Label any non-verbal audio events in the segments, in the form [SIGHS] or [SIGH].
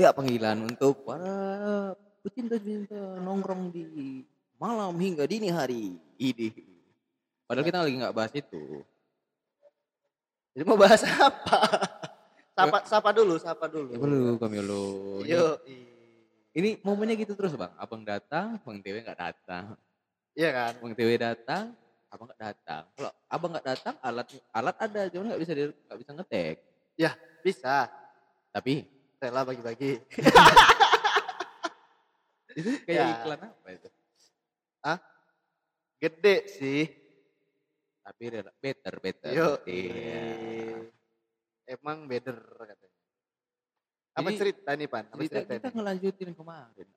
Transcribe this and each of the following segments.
Ya panggilan untuk para pecinta-cinta nongkrong di malam hingga dini hari. Ini. Padahal kita lagi nggak bahas itu. Jadi mau bahas [LAUGHS] apa? sapa, sapa dulu, sapa dulu. Ya belum kami lo. Yuk. Ini momennya gitu terus bang. Abang datang, bang TW nggak datang. Iya kan? Bang TW datang, abang nggak datang. Kalau abang nggak datang, alat alat ada, cuman nggak bisa nggak bisa ngetek. Ya, bisa. Tapi Rela bagi-bagi. [LAUGHS] itu kayak Ya. iklan apa itu? Gede sih. Tapi rela- better, better. Yuk. Iya. Emang better katanya. Apa Jadi- cerita nih, Pan? Apa cerita kita nih? ngelanjutin kemarin.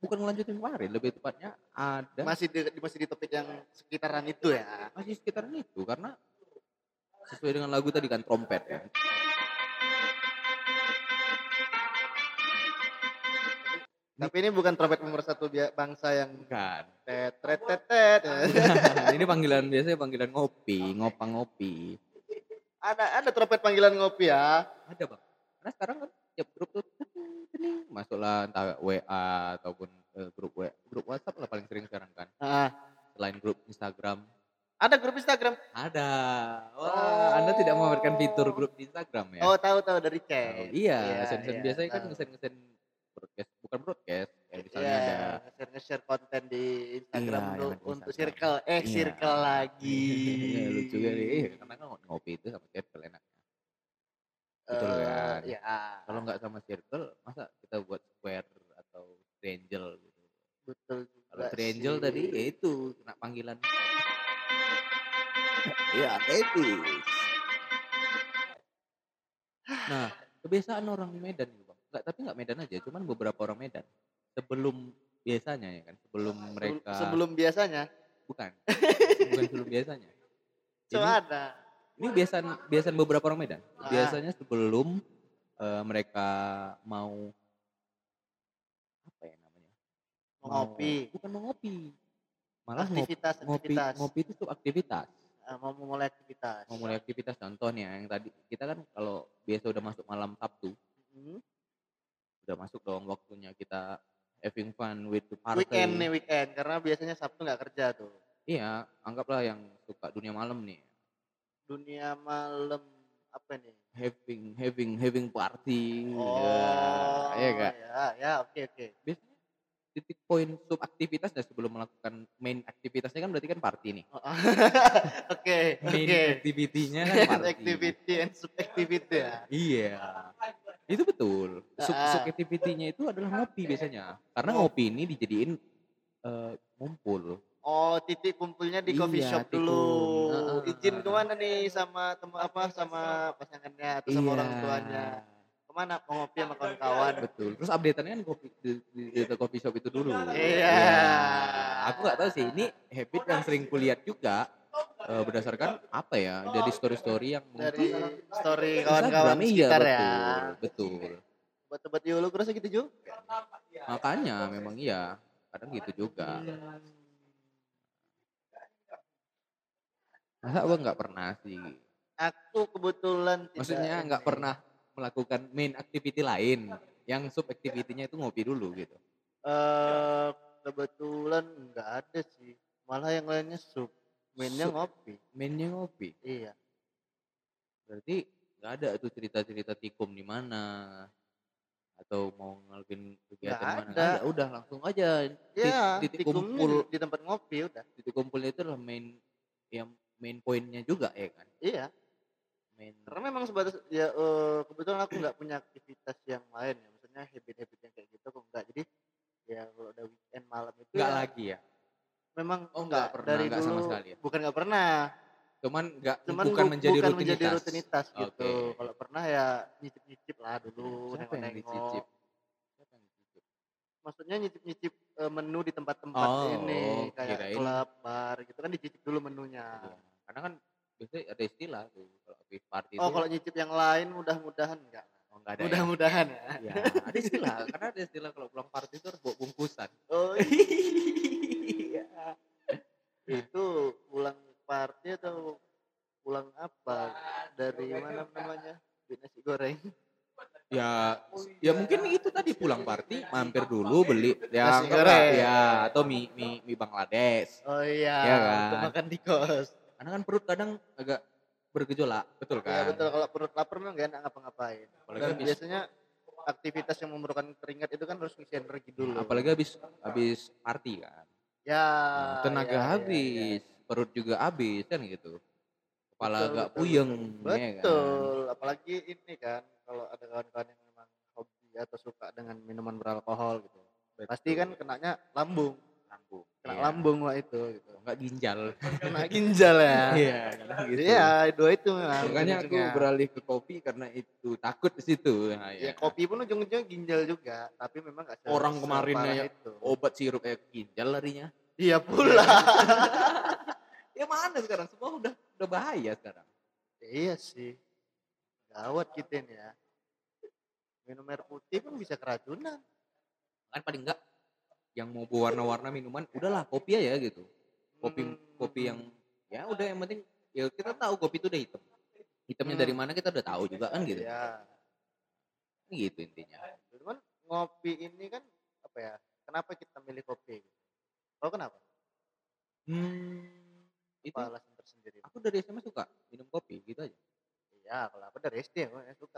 Bukan ngelanjutin kemarin, lebih tepatnya ada Masih di, masih di topik yang sekitaran itu ya. masih sekitaran itu karena sesuai dengan lagu tadi kan trompet ya. Tapi ini bukan trompet pemersatu bia- bangsa yang Bukan. tet tet tet tet. [LAUGHS] ini panggilan biasanya panggilan ngopi, ngopang ngopi. ada ada trompet panggilan ngopi ya. Ada bang. Karena sekarang kan tiap grup tuh tening. masuklah entah WA ataupun eh, grup WA, grup WhatsApp lah paling sering sekarang kan. Ah, Selain grup Instagram ada grup Instagram. ada. Wah, Anda tidak memberikan fitur grup di Instagram ya? Oh, tahu tahu dari chat. Iya, send-send iya, biasanya kan tahu. ngesen-ngesen broadcast, bukan broadcast. Kayak misalnya Iya, ada nge-share nge-share konten di Instagram Iya, untuk, untuk circle eh Iya. circle lagi. [LAUGHS] Iya, lucu kali. Eh, karena kan ngopi itu sama circle enaknya. Betul Eh, kan? Ya. Kalau nggak sama circle, masa kita buat square atau triangle gitu. betul. Kalau triangle sih. tadi ya itu kena panggilan. Iya, Betis. [SIGHS] Nah, kebiasaan orang Medan gitu. Nggak, tapi nggak Medan aja, cuman beberapa orang Medan. Sebelum biasanya ya kan, sebelum mereka sebelum biasanya. bukan. [LAUGHS] bukan sebelum biasanya. So Ini, ada. ini biasan biasan beberapa orang Medan. Ah. Biasanya sebelum eh, mereka mau apa ya namanya? Mau ngopi. Bukan mau ngopi. Malah aktivitas ngopi, aktivitas. ngopi itu tuh aktivitas. Ah, mau memulai aktivitas. Mau mulai aktivitas contohnya yang tadi kita kan kalau biasa udah masuk malam Sabtu, Hmm. Udah masuk dong waktunya kita having fun with the party. Weekend nih weekend karena biasanya Sabtu nggak kerja tuh. Iya, anggaplah yang suka dunia malam nih. Dunia malam apa nih? Having having having party. Oh, ya, iya. Ya, ya, oke oke. Biasanya titik poin sub aktivitas dan sebelum melakukan main aktivitasnya kan berarti kan party nih. Oh, [LAUGHS] Oke, Main oke. activity-nya kan party. Activity and sub activity ya. Iya. Itu betul. Sub, sub activity-nya itu adalah ngopi biasanya. Karena ngopi ini dijadiin eh, ngumpul. Oh, titik kumpulnya di coffee Iya, shop titik dulu. kum- Izin ke mana nih sama teman apa sama pasangannya atau sama orang Iya. tuanya? Ke mana mau ngopi sama kawan-kawan? Betul. Terus update-annya kan kopi, di, di, di coffee shop itu dulu. Iya. Aku nggak tahu sih. Ini habit yang sering kulihat juga eh, berdasarkan apa ya? Dari story-story yang Dari mungkin story Instagram, kawan-kawan iya, sekitar betul, ya. Betul. Buat-buat Yulu kurasa gitu juga. Makanya memang iya. Kadang gitu juga. Masa abang nggak pernah sih? Aku kebetulan tidak Maksudnya nggak pernah melakukan main activity lain yang sub activity-nya itu ngopi dulu gitu. Eh kebetulan nggak ada sih. Malah yang lainnya sup. Mainnya ngopi. Mainnya ngopi. Iya. Berarti nggak ada tuh cerita-cerita tikum di mana atau mau ngelakuin kegiatan Nggak mana. ada. Nggak ada, udah langsung aja. Ya, titik tikumnya kumpul di, di tempat ngopi udah. titik kumpulnya itu adalah main yang main poinnya juga ya kan. Iya. Main Karena memang sebatas ya eh, kebetulan aku nggak punya aktivitas yang lain ya. Maksudnya habit-habit yang kayak gitu aku enggak. Jadi ya kalau udah weekend malam itu nggak ya, lagi ya. Memang Oh, enggak nggak pernah, dari nggak sama dulu sekali ya? bukan nggak pernah Cuman nggak cuman bukan bu- menjadi bukan rutinitas. menjadi rutinitas gitu Oke. kalau pernah ya nyicip-nyicip lah dulu Siapa yang dicicip? Siapa yang dicicip? maksudnya nyicip-nyicip eh, menu di tempat-tempat Oh, ini kayak kirain. klub bar gitu kan dicicip dulu menunya Iya. Karena kan biasanya ada istilah tuh kalau habis party oh kalau nyicip yang lain mudah-mudahan enggak oh, ada ya? mudah-mudahan ya Ya, ada istilah. Karena ada istilah kalau pulang party itu harus bawa bungkusan. oh iya [LAUGHS] itu pulang party atau pulang apa dari mana namanya Beli nasi goreng ya ya mungkin itu tadi pulang party mampir dulu beli ya Nasi enggak, goreng. ya atau mie mie mie Bangladesh Oh iya, Iya untuk kan? makan di kos. karena kan perut kadang agak bergejolak betul Iya kan betul kalau perut lapar memang gak enak ngapa-ngapain. Apalagi Dan habis- biasanya aktivitas yang memerlukan keringat itu kan harus ngisi energi dulu. apalagi habis habis party kan ya tenaga ya, ya, habis perut juga habis kan gitu kepala Betul, agak betul, puyeng betul. ya kan? Betul, apalagi ini kan kalau ada kawan-kawan yang memang hobi atau suka dengan minuman beralkohol gitu. Pasti kan kenanya lambung kena Iya. lambung wah itu gitu. enggak ginjal Kena ginjal ya. [LAUGHS] iya gitu Iya, dua itu memang. makanya aku beralih ke kopi karena itu takut di situ nah, Ya, ya. kopi pun ujung-ujungnya ginjal juga, tapi memang gak se- Orang kemarin ya, itu. obat sirup kayak ginjal larinya Iya pula. [LAUGHS] ya mana sekarang semua udah udah bahaya sekarang iya sih. Gawat kita ini ya. Minum air putih pun bisa keracunan. kan paling enggak yang mau berwarna-warna minuman udahlah kopi aja gitu kopi Hmm. kopi yang ya udah yang penting ya kita tahu kopi itu udah hitam hitamnya Hmm. dari mana kita udah tahu juga kan gitu Ya, gitu intinya cuman ngopi ini kan apa ya? Kenapa kita milih kopi? Oh kenapa? hmm, itu Apa alasan tersendiri? aku dari SMA suka minum kopi gitu aja Iya, kalau aku dari SD aku suka.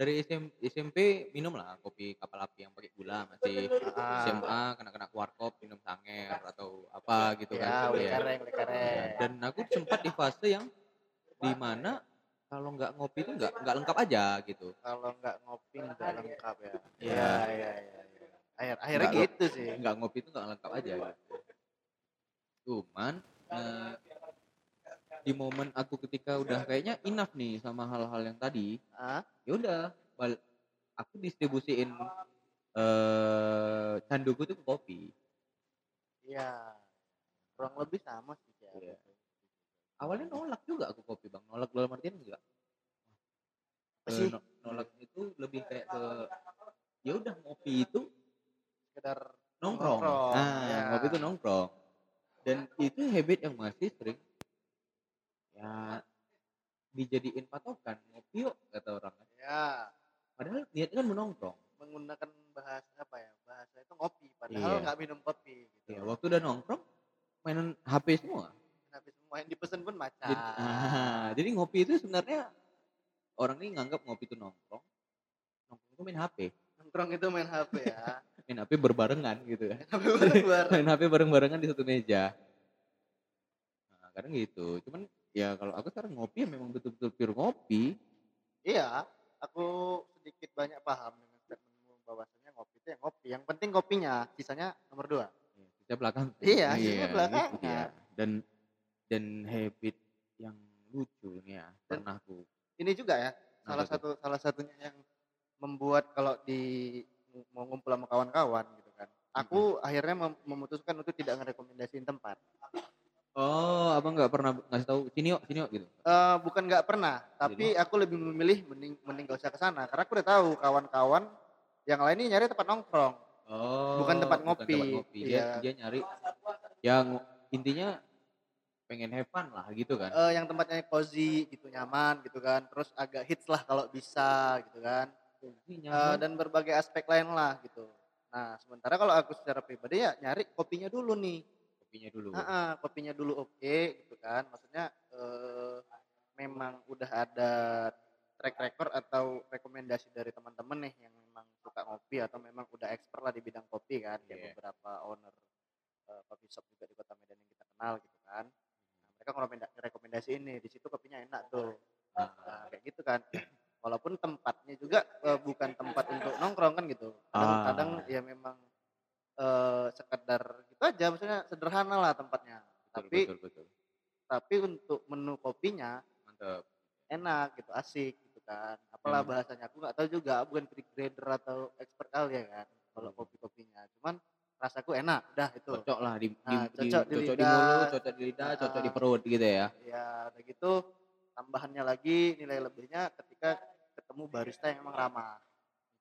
Dari SM, SMP minum lah kopi kapal api yang pakai gula masih Ah, SMA kena-kena warkop minum sanger atau apa gitu ya, kan wih Iya. kareng, wih kareng. dan aku sempat di fase yang di mana kalau nggak ngopi itu nggak nggak lengkap aja gitu Kalau nggak ngopi nggak lengkap ya. Iya. Iya, iya, iya. iya. Akhir, akhirnya Nggak gitu sih. nggak ngopi itu nggak lengkap aja gitu. cuman eh, di momen aku ketika udah kayaknya enough nih sama hal-hal yang tadi Ah, ya udah aku distribusiin eh canduku tuh ke kopi iya. Kurang lebih sama sih ya. Iya. awalnya nolak juga aku kopi bang nolak dalam artian enggak Apa Eh, sih? no- nolak itu lebih kayak ke ya udah ngopi itu Sekedar nongkrong. Nongkrong, Nah, ya. ngopi itu nongkrong. Dan itu habit yang masih sering ya dijadiin patokan ngopi yuk kata orang. ya Padahal niatnya kan menongkrong. menggunakan bahasa apa ya? Bahasa itu ngopi padahal Iya. nggak minum kopi gitu. Ya, waktu udah nongkrong mainan HP semua. Tapi semua yang dipesan pun macam. Jadi, ah, jadi ngopi itu sebenarnya orang ini nganggap ngopi itu nongkrong. Nongkrong itu main HP. Nongkrong itu main HP [LAUGHS] ya. Main HP berbarengan gitu kan. HP bareng-bareng. main HP bareng-barengan di satu meja. Nah, kadang gitu. Cuman ya kalau aku sekarang ngopi ya memang betul-betul pure ngopi. Iya, aku sedikit banyak paham dengan statementmu bahwasanya ngopi itu yang ngopi. Yang penting kopinya, sisanya nomor dua. Ya, Kita belakang. Iya, sisanya gitu dia. Dan dan habit yang lucu nih ya Dan- pernah aku. Ini juga ya, salah Apa tuh? satu salah satunya yang membuat kalau di mau ngumpul sama kawan-kawan gitu kan. Aku akhirnya mem- memutuskan untuk tidak ngerekomendasiin tempat. Oh, abang nggak pernah ngasih tahu sini yuk, sini yuk gitu. Eh bukan nggak pernah, tapi aku lebih memilih mending mending gak usah ke sana karena aku udah tahu kawan-kawan yang lain ini nyari tempat nongkrong. Oh, Bukan tempat ngopi. Dia Iya. dia nyari yang intinya pengen have fun lah gitu kan. Eh yang tempatnya cozy gitu, nyaman gitu kan. Terus agak hits lah kalau bisa gitu kan. Ini nyaman. dan berbagai aspek lain lah gitu. Nah, sementara kalau aku secara pribadi ya nyari kopinya dulu nih. Kopinya dulu. Heeh, kopinya dulu oke gitu kan. Maksudnya eh memang udah ada track record atau rekomendasi dari teman-teman nih yang memang suka ngopi atau memang udah expert lah di bidang kopi kan. Kayak Iya. beberapa owner eh, coffee shop juga di Kota Medan yang kita kenal gitu kan. Nah, mereka rekomendasi ini, di situ kopinya enak tuh. Nah, kayak gitu kan. Walaupun tempatnya juga eh, bukan tempat untuk nongkrong kan gitu. Kadang-kadang Ah. ya memang eh sekedar gitu aja, maksudnya sederhana lah tempatnya. Betul, tapi betul, betul. tapi untuk menu kopinya Mantap. enak gitu, asik gitu kan. Apalah Hmm. bahasanya aku nggak tahu juga, bukan grader atau expert kali ya kan. Kalau Hmm. kopi-kopinya, cuman rasaku enak, dah itu. Cocok lah di, Nah, di- cocok di cocok di mulut, cocok di lidah, cocok di Ah. perut gitu ya. Ya, udah gitu tambahannya lagi nilai lebihnya ketika ketemu barista yang emang ramah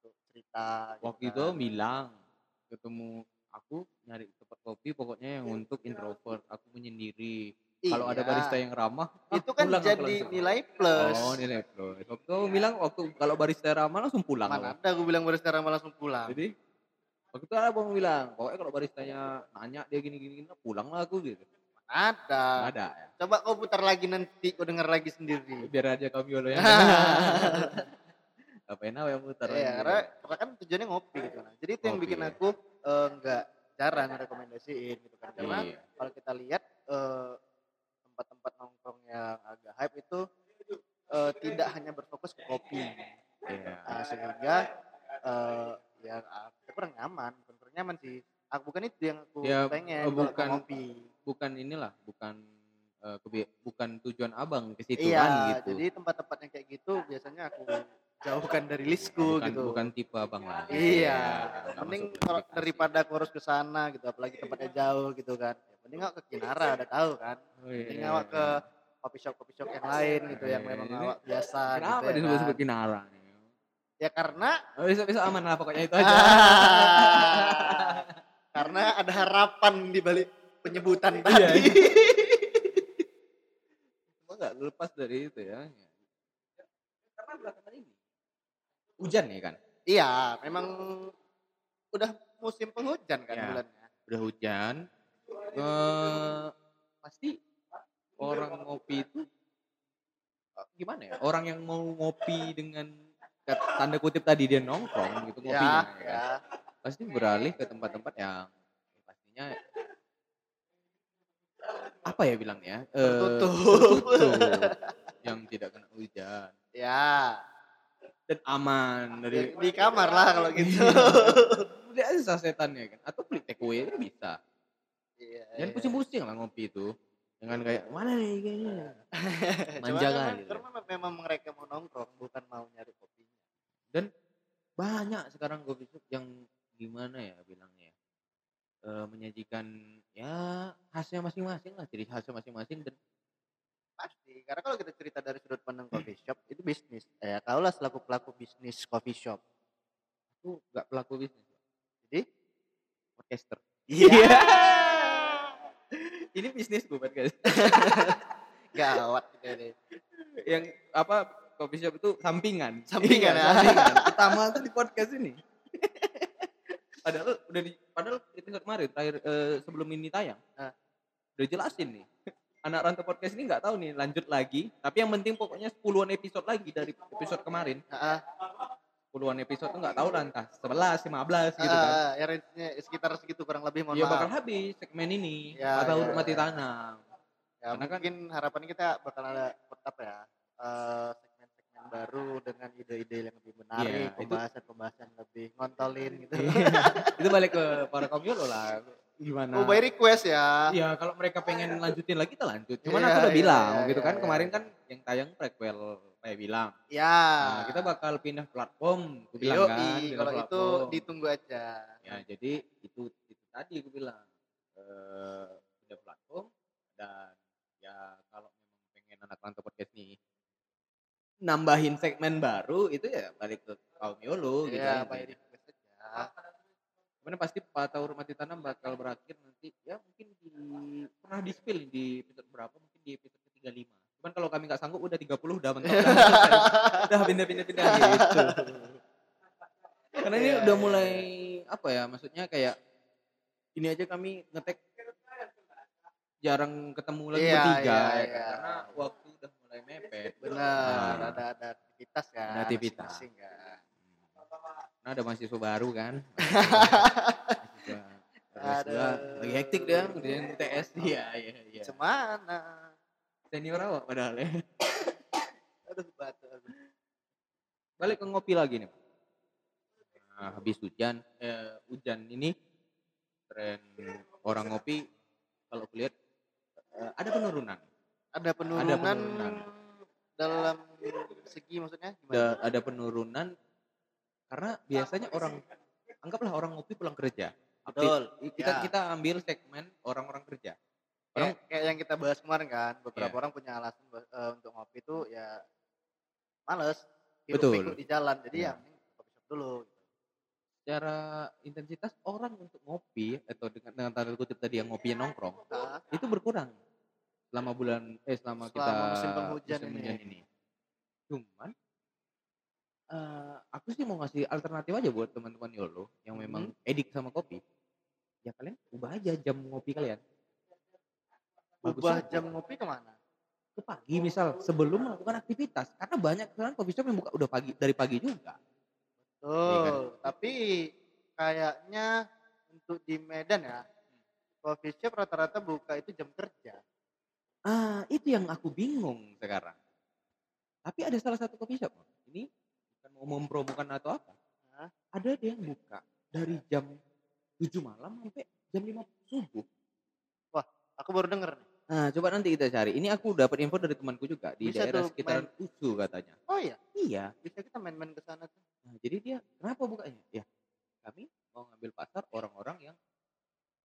untuk cerita. gitu Waktu itu kan. bilang ketemu aku nyari tempat kopi pokoknya yang untuk introvert, aku menyendiri. Kalau ada Iya. barista yang ramah, ah, Itu kan pulang jadi langsung. nilai plus. Oh, nilai plus. Waktu kamu bilang waktu kalau barista ramah langsung pulang. Mana kamu. ada aku bilang barista ramah langsung pulang. Jadi waktu itu ada abang bilang, pokoknya kalau baristanya nanya dia gini gini, gini pulang lah aku gitu. Ada. Nggak ada ya. Coba kau putar lagi nanti kau dengar lagi sendiri. Biar aja kami yang [LAUGHS] Ngapain apa yang muter Iya, karena, karena kan tujuannya ngopi gitu kan. Jadi itu yang Ngopi, bikin ya. aku eh, nggak jarang rekomendasiin gitu kan. Karena Iya. kalau kita lihat eh, tempat-tempat nongkrong yang agak hype itu eh, tidak hanya berfokus ke kopi. Iya. Nah, sehingga eh, ya kita kurang nyaman, bukan kurang nyaman sih. Aku bukan itu yang aku Ya, pengen eh, bukan ngopi. Bukan inilah, bukan eh, kebi- bukan tujuan abang ke situ Iya, kan gitu. jadi tempat-tempat yang kayak gitu biasanya aku jauhkan dari listku bukan, gitu. bukan tipe abang lah. Iya, nggak mending masuk kalau daripada aku harus ke sana gitu, apalagi tempatnya jauh gitu kan. Ya, mending awak ke Kinara udah tahu kan. Oh, iya, Mending iya, awak iya. ke coffee shop coffee shop yang lain gitu yang Iya, memang awak biasa Kenapa gitu disebut-sebut kan. Kinara nih? Ya karena Oh, besok-besok aman lah pokoknya itu [LAUGHS] aja. karena ada harapan di balik penyebutan Iya, tadi. [LAUGHS] Cuma nggak lepas dari itu ya. Karena belakangan ini hujan nih kan. Iya, memang udah musim penghujan kan Iya. bulannya. Udah hujan. Eh, pasti orang ngopi itu eh, gimana ya? Orang yang mau ngopi dengan tanda kutip tadi dia nongkrong gitu Ya, ngopinya ya. ya. Pasti beralih ke tempat-tempat yang pastinya apa ya bilangnya? Eh, Tertutup. tertutup, yang tidak kena hujan Ya, aman di, dari di kamar lah kalau gitu. [LAUGHS] Udah aja setannya kan atau beli take away bisa Iya, jangan iya. pusing-pusing lah ngopi itu jangan kayak mana nih kayaknya [LAUGHS] Cuma manja memang- kali karena memang mereka mau nongkrong bukan mau nyari kopinya. banyak sekarang coffee shop yang gimana ya bilangnya ya, eh, menyajikan ya khasnya masing-masing lah jadi khasnya masing-masing dan Pasti, karena kalau kita cerita dari sudut pandang coffee shop itu bisnis. Eh, kau lah selaku pelaku bisnis coffee shop. aku nggak pelaku bisnis Jadi, podcaster iya. ini bisnis gue guys Gawat deh. yang apa coffee shop itu sampingan Sampingan, Iya, ya. sampingan utama tuh di podcast ini [LAUGHS] padahal udah di padahal episode kemarin terakhir eh, sebelum ini tayang Ah. udah jelasin nih anak rantau podcast ini nggak tahu nih lanjut lagi tapi yang penting pokoknya 10-an episode lagi dari episode kemarin Heeh. 10-an episode tuh nggak tahu lah entah 11 15 gitu kan ya range-nya sekitar segitu kurang lebih mohon Iya maaf. bakal habis segmen ini Ya, atau ya, mati ya. tanam Ya, Karena kan- mungkin harapannya kita bakal ada apa ya? eh, segmen-segmen baru dengan ide-ide yang lebih menarik, Iya, pembahasan-pembahasan lebih ngontolin gitu. itu balik ke para komyolo lah gimana Oh, by request ya. Iya, kalau mereka pengen lanjutin lagi kita lanjut. Cuman Iya, aku udah iya, bilang iya, gitu iya, kan iya, kemarin iya. kan yang tayang prequel kayak bilang. Ya. Nah, kita bakal pindah platform, aku bilang Yoi, kan. kalau itu ditunggu aja. ya jadi itu itu tadi aku bilang eh pindah platform dan ya kalau memang pengen anak rantau podcast nih nambahin segmen baru itu ya balik ke kaum Yolo gitu ya, intinya. by Cuman pasti Patah Mati Tanam bakal berakhir nanti ya mungkin di pernah di spill di episode berapa mungkin di episode ke-35. Cuman kalau kami nggak sanggup udah 30 udah mentok [LAUGHS] udah, pindah-pindah-pindah gitu. Karena ini Iya, udah iya, mulai apa ya maksudnya kayak ini aja kami ngetek jarang ketemu lagi Iya, bertiga iya, ya kan? iya. karena waktu udah mulai mepet. Benar, Nah. ada ada aktivitas kan. Ada aktivitas. kan. Nah ada mahasiswa baru kan. [LAUGHS] mahasiswa mahasiswa Aduh. lagi hektik dia kemudian TS iya iya iya. Semana? Senior awak padahal ya. [LAUGHS] Aduh, batu. Balik ke ngopi lagi nih. Nah, habis hujan, eh, hujan ini tren orang ngopi kalau aku lihat eh, ada penurunan. Ada penurunan, penurunan. dalam segi maksudnya gimana? Ada, ada penurunan karena biasanya orang anggaplah orang ngopi pulang kerja. Betul. Kita Ya. kita ambil segmen orang-orang kerja. Kayak, kayak yang kita bahas kemarin kan, beberapa Iya. orang punya alasan eh, untuk ngopi itu ya males, Betul. di jalan. Jadi Iya. ya kopi shop dulu. Secara intensitas orang untuk ngopi atau dengan dengan tanda kutip tadi yang ngopi nongkrong Nah, itu berkurang. selama bulan eh selama, kita Selama musim penghujan musim ini. hujan ini. Cuman eh aku sih mau ngasih alternatif aja buat teman-teman YOLO yang memang Mhm. edik sama kopi. Ya kalian ubah aja jam ngopi kalian. Bagus Ubah jam ngopi ke mana? ke pagi misal sebelum melakukan aktivitas karena banyak kan coffee shop yang buka udah pagi dari pagi juga. Betul. kan? Tapi kayaknya untuk di Medan ya, coffee shop rata-rata buka itu jam kerja. Ah, itu yang aku bingung sekarang. Tapi ada salah satu coffee shop, mau mempromokan atau apa. Hah? Ada dia yang buka dari jam 7 malam sampai jam 5 subuh. Aku baru denger nih. Nah, coba nanti kita cari. Ini aku dapat info dari temanku juga di Bisa daerah tuh sekitaran Usu katanya. Oh iya, Iya. bisa kita main-main ke sana tuh. Nah, jadi dia kenapa bukanya? Ya, kami mau ngambil pasar orang-orang yang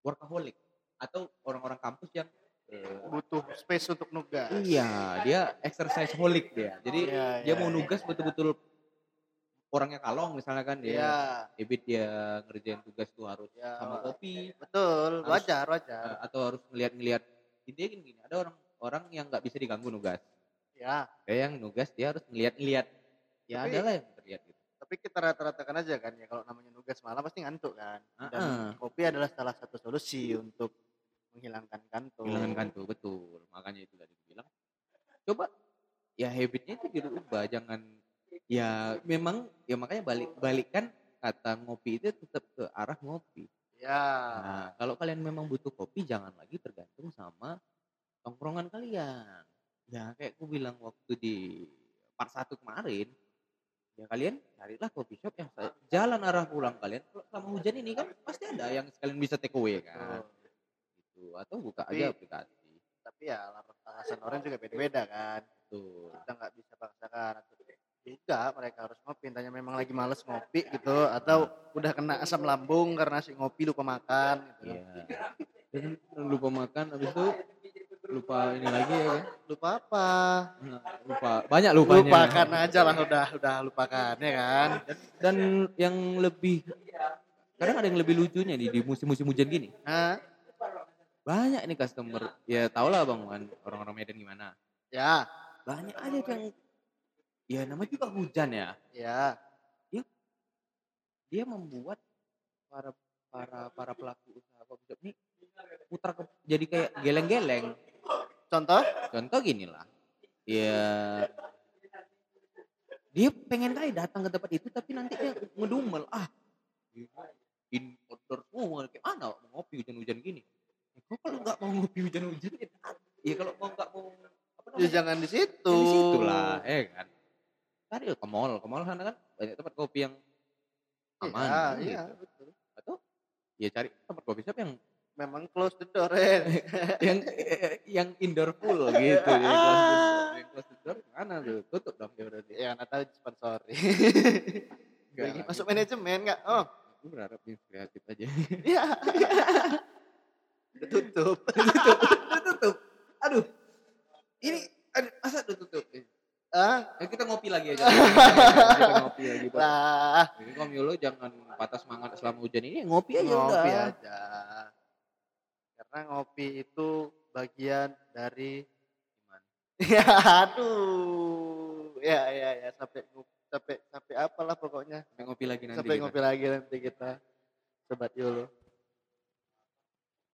workaholic atau orang-orang kampus yang eh, Butuh space untuk nugas. Iya, dia exercise holic dia. Jadi Iya, dia iya, mau iya. nugas betul-betul orangnya kalong misalnya kan dia Iya, habit dia ngerjain tugas tuh harus Iya. sama kopi betul. Harus- Wajar, wajar. eh, atau harus ngeliat-ngeliat intinya gini, gini ada orang orang yang nggak bisa diganggu nugas Ya, kayak yang nugas dia harus ngeliat-ngeliat ya Tapi- adalah yang terlihat gitu tapi kita rata-ratakan aja kan ya kalau namanya nugas malam pasti ngantuk kan. Dan Ah-ah. kopi adalah salah satu solusi untuk menghilangkan kantuk. kehilangan kantuk betul makanya itu tadi bilang coba ya habitnya itu dirubah jangan ya memang ya makanya balik balikkan kata ngopi itu tetap ke arah ngopi Ya. Nah, kalau kalian memang butuh kopi, jangan lagi tergantung sama tongkrongan kalian. Ya, kayak aku bilang waktu di part 1 kemarin, ya kalian carilah kopi shop yang jalan arah pulang kalian. Kalau selama hujan ini kan pasti ada yang sekalian bisa take away kan. Gitu. Atau buka Tapi- aja aplikasi. Tapi ya alasan orang juga beda-beda kan. Tuh. kita nggak bisa paksakan juga mereka harus ngopi entahnya memang lagi males ngopi gitu atau udah kena asam lambung karena si ngopi lupa makan gitu Iya. Dan lupa makan habis itu lupa ini lagi ya kan. lupa apa Nah, Lupa banyak lupanya. lupakan aja lah udah udah lupakan ya kan Dan yang lebih kadang ada yang lebih lucunya nih di musim-musim hujan gini. nah banyak nih customer ya tau lah bang orang-orang Medan gimana ya banyak aja yang ya namanya juga hujan ya. Ya. Dia membuat para para para pelaku usaha coffee shop ini putar ke, jadi kayak geleng-geleng. Contoh? Contoh gini lah. Ya. Dia pengen kali datang ke tempat itu tapi nanti dia ngedumel. Ah in order semua kayak mana mau ngopi hujan-hujan gini? Ya, kok kalau nggak mau ngopi hujan-hujan ya, ya kalau mau nggak mau apa ya jangan di situ. Ya di situ lah, ya kan. Tadi ke mall, ke mall sana kan banyak tempat kopi yang aman. iya, gitu. iya betul Atau ya cari tempat kopi shop yang memang close the door Ren. [LAUGHS] yang yang indoor full [LAUGHS] gitu. yang close the door. Yang close the door mana tuh? Tutup dong dia berarti. ya nggak tahu sponsori Enggak, [LAUGHS] masuk manajemen nggak oh Aku berharap yang kreatif aja. iya tutup tutup, tutup. Aduh. Ini aduh, masa tutup? Ah Eh, kita ngopi lagi aja. [LAUGHS] kita ngopi lagi. Pak. lah Jadi kamu lo jangan patah semangat selama hujan ini ngopi aja udah. ngopi aja karena ngopi itu bagian dari [LAUGHS] ya aduh ya ya ya sampai sampai sampai apalah pokoknya Sampai ngopi lagi nanti. sampai kita. ngopi lagi nanti kita sobat yolo